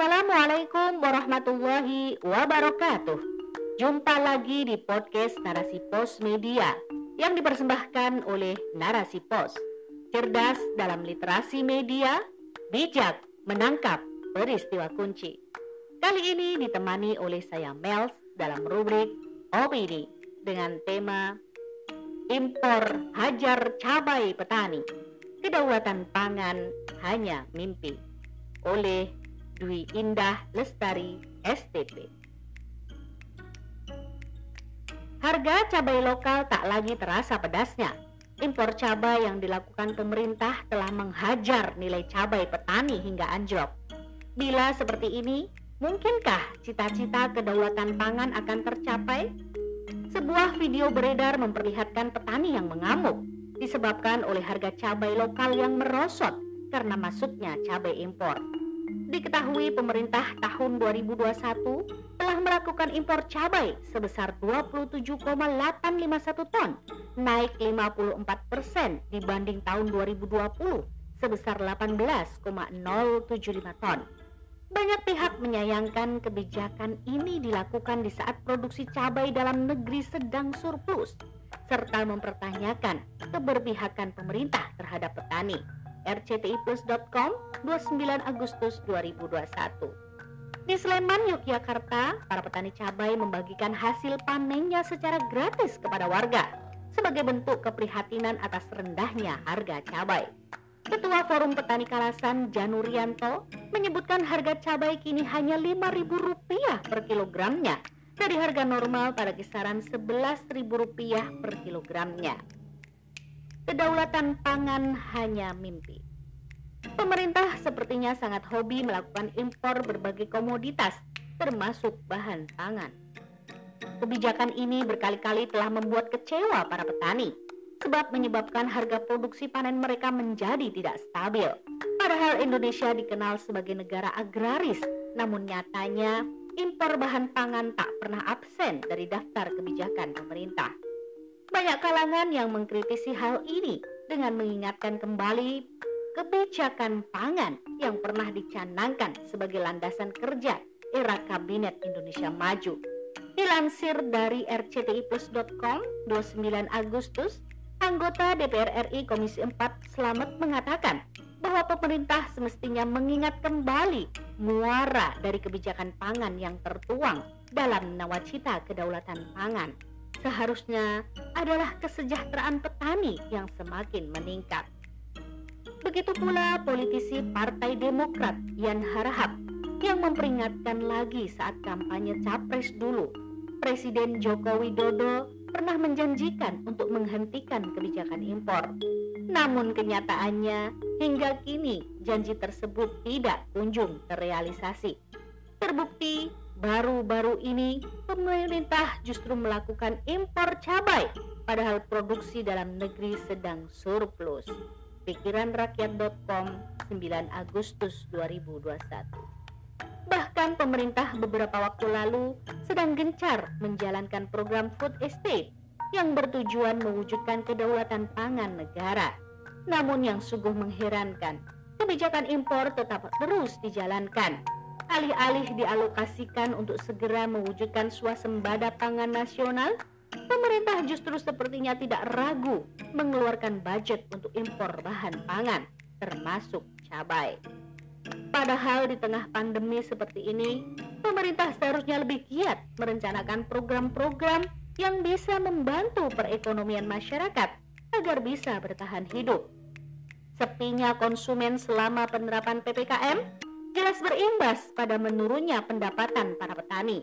Assalamualaikum warahmatullahi wabarakatuh. Jumpa lagi di podcast Narasi Pos Media yang dipersembahkan oleh Narasi Pos. Cerdas dalam literasi media, bijak menangkap peristiwa kunci. Kali ini ditemani oleh saya Mels dalam rubrik OPD dengan tema Impor Hajar Cabai Petani. Kedaulatan pangan hanya mimpi oleh Dwi Indah Lestari STP. Harga cabai lokal tak lagi terasa pedasnya. Impor cabai yang dilakukan pemerintah telah menghajar nilai cabai petani hingga anjlok. Bila seperti ini, mungkinkah cita-cita kedaulatan pangan akan tercapai? Sebuah video beredar memperlihatkan petani yang mengamuk disebabkan oleh harga cabai lokal yang merosot karena masuknya cabai impor. Diketahui pemerintah tahun 2021 telah melakukan impor cabai sebesar 27,851 ton, naik 54 persen dibanding tahun 2020 sebesar 18,075 ton. Banyak pihak menyayangkan kebijakan ini dilakukan di saat produksi cabai dalam negeri sedang surplus serta mempertanyakan keberpihakan pemerintah terhadap petani. rctiplus.com 29 Agustus 2021 Di Sleman, Yogyakarta, para petani cabai membagikan hasil panennya secara gratis kepada warga sebagai bentuk keprihatinan atas rendahnya harga cabai. Ketua Forum Petani Kalasan Janurianto menyebutkan harga cabai kini hanya Rp5.000 per kilogramnya dari harga normal pada kisaran Rp11.000 per kilogramnya. Kedaulatan pangan hanya mimpi. Pemerintah sepertinya sangat hobi melakukan impor berbagai komoditas, termasuk bahan pangan. Kebijakan ini berkali-kali telah membuat kecewa para petani, sebab menyebabkan harga produksi panen mereka menjadi tidak stabil. Padahal Indonesia dikenal sebagai negara agraris, namun nyatanya impor bahan pangan tak pernah absen dari daftar kebijakan pemerintah. Banyak kalangan yang mengkritisi hal ini dengan mengingatkan kembali kebijakan pangan yang pernah dicanangkan sebagai landasan kerja era Kabinet Indonesia Maju. Dilansir dari rctiplus.com 29 Agustus, anggota DPR RI Komisi 4 Selamat mengatakan bahwa pemerintah semestinya mengingat kembali muara dari kebijakan pangan yang tertuang dalam nawacita kedaulatan pangan. Seharusnya adalah kesejahteraan petani yang semakin meningkat. Begitu pula politisi Partai Demokrat Yan Harahap yang memperingatkan lagi saat kampanye capres dulu. Presiden Joko Widodo pernah menjanjikan untuk menghentikan kebijakan impor. Namun kenyataannya hingga kini janji tersebut tidak kunjung terrealisasi. Terbukti baru-baru ini pemerintah justru melakukan impor cabai padahal produksi dalam negeri sedang surplus. Pikiranrakyat.com 9 Agustus 2021 Bahkan pemerintah beberapa waktu lalu sedang gencar menjalankan program food estate yang bertujuan mewujudkan kedaulatan pangan negara. Namun yang sungguh mengherankan, kebijakan impor tetap terus dijalankan. Alih-alih dialokasikan untuk segera mewujudkan swasembada pangan nasional, pemerintah justru sepertinya tidak ragu mengeluarkan budget untuk impor bahan pangan, termasuk cabai. Padahal di tengah pandemi seperti ini, pemerintah seharusnya lebih giat merencanakan program-program yang bisa membantu perekonomian masyarakat agar bisa bertahan hidup. Sepinya konsumen selama penerapan PPKM jelas berimbas pada menurunnya pendapatan para petani.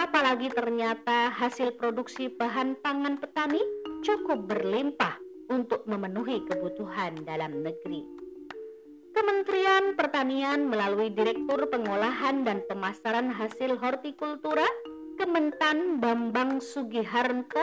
Apalagi ternyata hasil produksi bahan pangan petani cukup berlimpah untuk memenuhi kebutuhan dalam negeri. Kementerian Pertanian melalui Direktur Pengolahan dan Pemasaran Hasil Hortikultura Kementan Bambang Sugiharto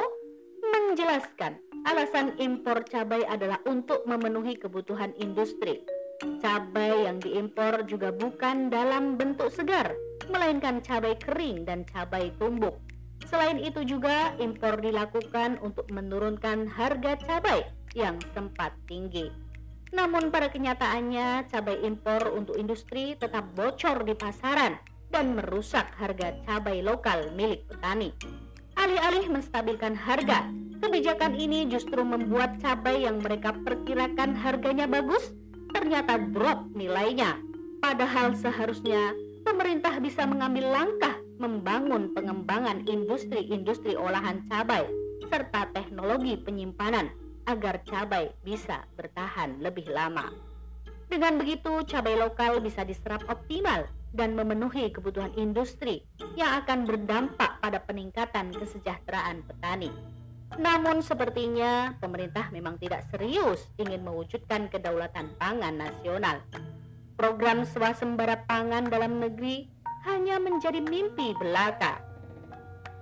menjelaskan alasan impor cabai adalah untuk memenuhi kebutuhan industri. Cabai yang diimpor juga bukan dalam bentuk segar, melainkan cabai kering dan cabai tumbuk. Selain itu juga impor dilakukan untuk menurunkan harga cabai yang sempat tinggi. Namun pada kenyataannya cabai impor untuk industri tetap bocor di pasaran dan merusak harga cabai lokal milik petani. Alih-alih menstabilkan harga, kebijakan ini justru membuat cabai yang mereka perkirakan harganya bagus ternyata drop nilainya. Padahal seharusnya pemerintah bisa mengambil langkah membangun pengembangan industri-industri olahan cabai serta teknologi penyimpanan agar cabai bisa bertahan lebih lama. Dengan begitu, cabai lokal bisa diserap optimal dan memenuhi kebutuhan industri yang akan berdampak pada peningkatan kesejahteraan petani. Namun sepertinya pemerintah memang tidak serius ingin mewujudkan kedaulatan pangan nasional. Program swasembada pangan dalam negeri hanya menjadi mimpi belaka.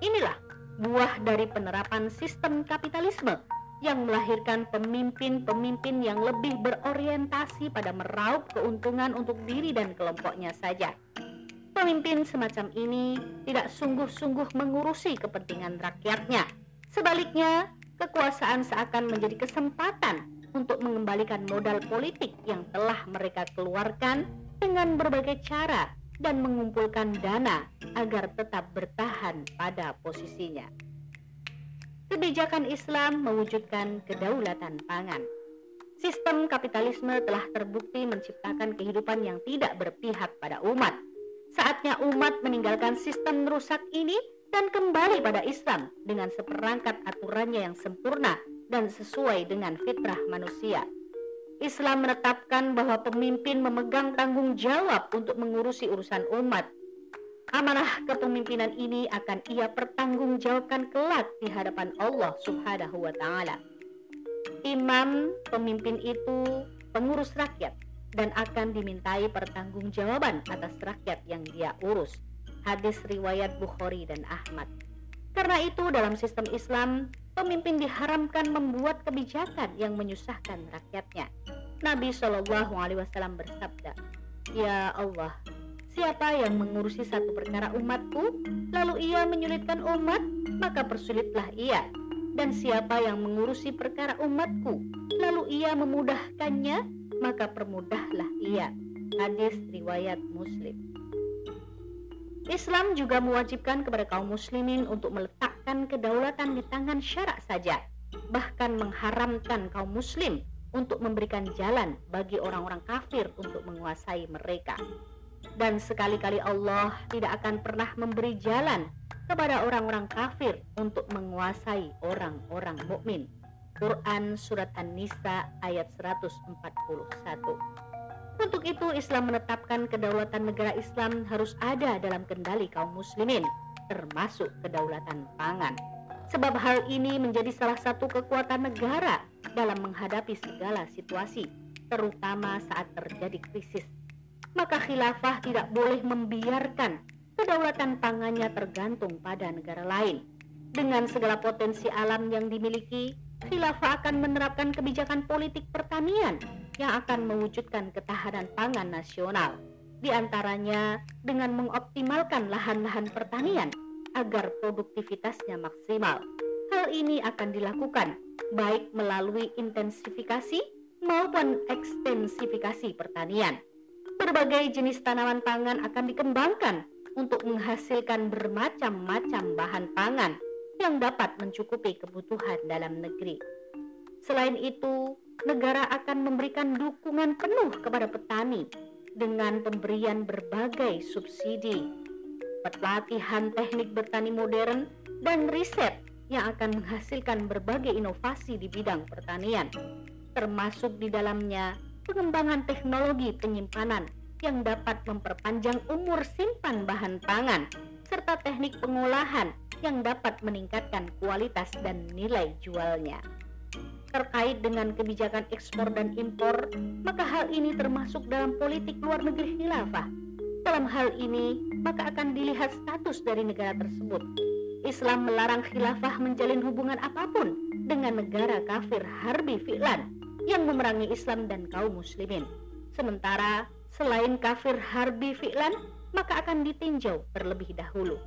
Inilah buah dari penerapan sistem kapitalisme yang melahirkan pemimpin-pemimpin yang lebih berorientasi pada meraup keuntungan untuk diri dan kelompoknya saja. Pemimpin semacam ini tidak sungguh-sungguh mengurusi kepentingan rakyatnya. Sebaliknya, kekuasaan seakan menjadi kesempatan untuk mengembalikan modal politik yang telah mereka keluarkan dengan berbagai cara dan mengumpulkan dana agar tetap bertahan pada posisinya kebijakan Islam mewujudkan kedaulatan pangan. Sistem kapitalisme telah terbukti menciptakan kehidupan yang tidak berpihak pada umat. Saatnya umat meninggalkan sistem rusak ini dan kembali pada Islam dengan seperangkat aturannya yang sempurna dan sesuai dengan fitrah manusia. Islam menetapkan bahwa pemimpin memegang tanggung jawab untuk mengurusi urusan umat Amanah kepemimpinan ini akan ia pertanggungjawabkan kelak di hadapan Allah Subhanahu wa taala. Imam pemimpin itu pengurus rakyat dan akan dimintai pertanggungjawaban atas rakyat yang dia urus. Hadis riwayat Bukhari dan Ahmad. Karena itu dalam sistem Islam, pemimpin diharamkan membuat kebijakan yang menyusahkan rakyatnya. Nabi Shallallahu alaihi wasallam bersabda, "Ya Allah, Siapa yang mengurusi satu perkara umatku, lalu ia menyulitkan umat, maka persulitlah ia. Dan siapa yang mengurusi perkara umatku, lalu ia memudahkannya, maka permudahlah ia. Hadis riwayat Muslim. Islam juga mewajibkan kepada kaum muslimin untuk meletakkan kedaulatan di tangan syarak saja, bahkan mengharamkan kaum muslim untuk memberikan jalan bagi orang-orang kafir untuk menguasai mereka dan sekali-kali Allah tidak akan pernah memberi jalan kepada orang-orang kafir untuk menguasai orang-orang mukmin. Quran Surat An-Nisa ayat 141 Untuk itu Islam menetapkan kedaulatan negara Islam harus ada dalam kendali kaum muslimin, termasuk kedaulatan pangan. Sebab hal ini menjadi salah satu kekuatan negara dalam menghadapi segala situasi, terutama saat terjadi krisis maka khilafah tidak boleh membiarkan kedaulatan pangannya tergantung pada negara lain. Dengan segala potensi alam yang dimiliki, khilafah akan menerapkan kebijakan politik pertanian yang akan mewujudkan ketahanan pangan nasional. Di antaranya dengan mengoptimalkan lahan-lahan pertanian agar produktivitasnya maksimal. Hal ini akan dilakukan baik melalui intensifikasi maupun ekstensifikasi pertanian berbagai jenis tanaman pangan akan dikembangkan untuk menghasilkan bermacam-macam bahan pangan yang dapat mencukupi kebutuhan dalam negeri. Selain itu, negara akan memberikan dukungan penuh kepada petani dengan pemberian berbagai subsidi, pelatihan teknik bertani modern, dan riset yang akan menghasilkan berbagai inovasi di bidang pertanian, termasuk di dalamnya pengembangan teknologi penyimpanan yang dapat memperpanjang umur simpan bahan pangan, serta teknik pengolahan yang dapat meningkatkan kualitas dan nilai jualnya. Terkait dengan kebijakan ekspor dan impor, maka hal ini termasuk dalam politik luar negeri khilafah. Dalam hal ini, maka akan dilihat status dari negara tersebut. Islam melarang khilafah menjalin hubungan apa pun dengan negara kafir harbi fi'lan yang memerangi Islam dan kaum muslimin. Sementara selain kafir harbi fi'lan, maka akan ditinjau terlebih dahulu.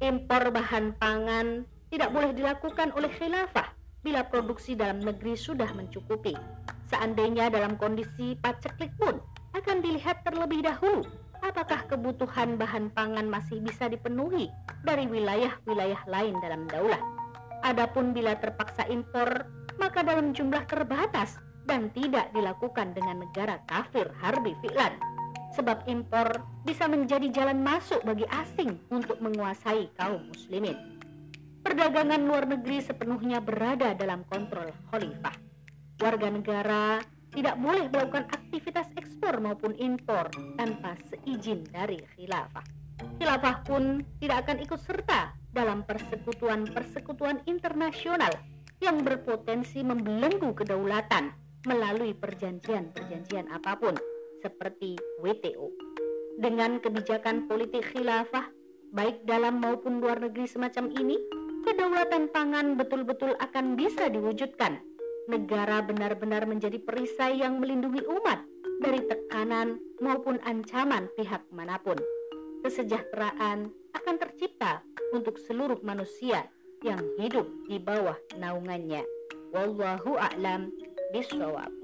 Impor bahan pangan tidak boleh dilakukan oleh khilafah bila produksi dalam negeri sudah mencukupi. Seandainya dalam kondisi paceklik pun akan dilihat terlebih dahulu apakah kebutuhan bahan pangan masih bisa dipenuhi dari wilayah-wilayah lain dalam daulah. Adapun bila terpaksa impor, maka dalam jumlah terbatas dan tidak dilakukan dengan negara kafir harbi fi'lan. Sebab impor bisa menjadi jalan masuk bagi asing untuk menguasai kaum muslimin. Perdagangan luar negeri sepenuhnya berada dalam kontrol khalifah. Warga negara tidak boleh melakukan aktivitas ekspor maupun impor tanpa seizin dari khilafah. Khilafah pun tidak akan ikut serta dalam persekutuan-persekutuan internasional yang berpotensi membelenggu kedaulatan melalui perjanjian-perjanjian apa pun seperti WTO. Dengan kebijakan politik khilafah baik dalam maupun luar negeri semacam ini, kedaulatan pangan betul-betul akan bisa diwujudkan. Negara benar-benar menjadi perisai yang melindungi umat dari tekanan maupun ancaman pihak mana pun. Kesejahteraan akan tercipta untuk seluruh manusia yang hidup di bawah naungannya. Wallahu a'lam bishawab.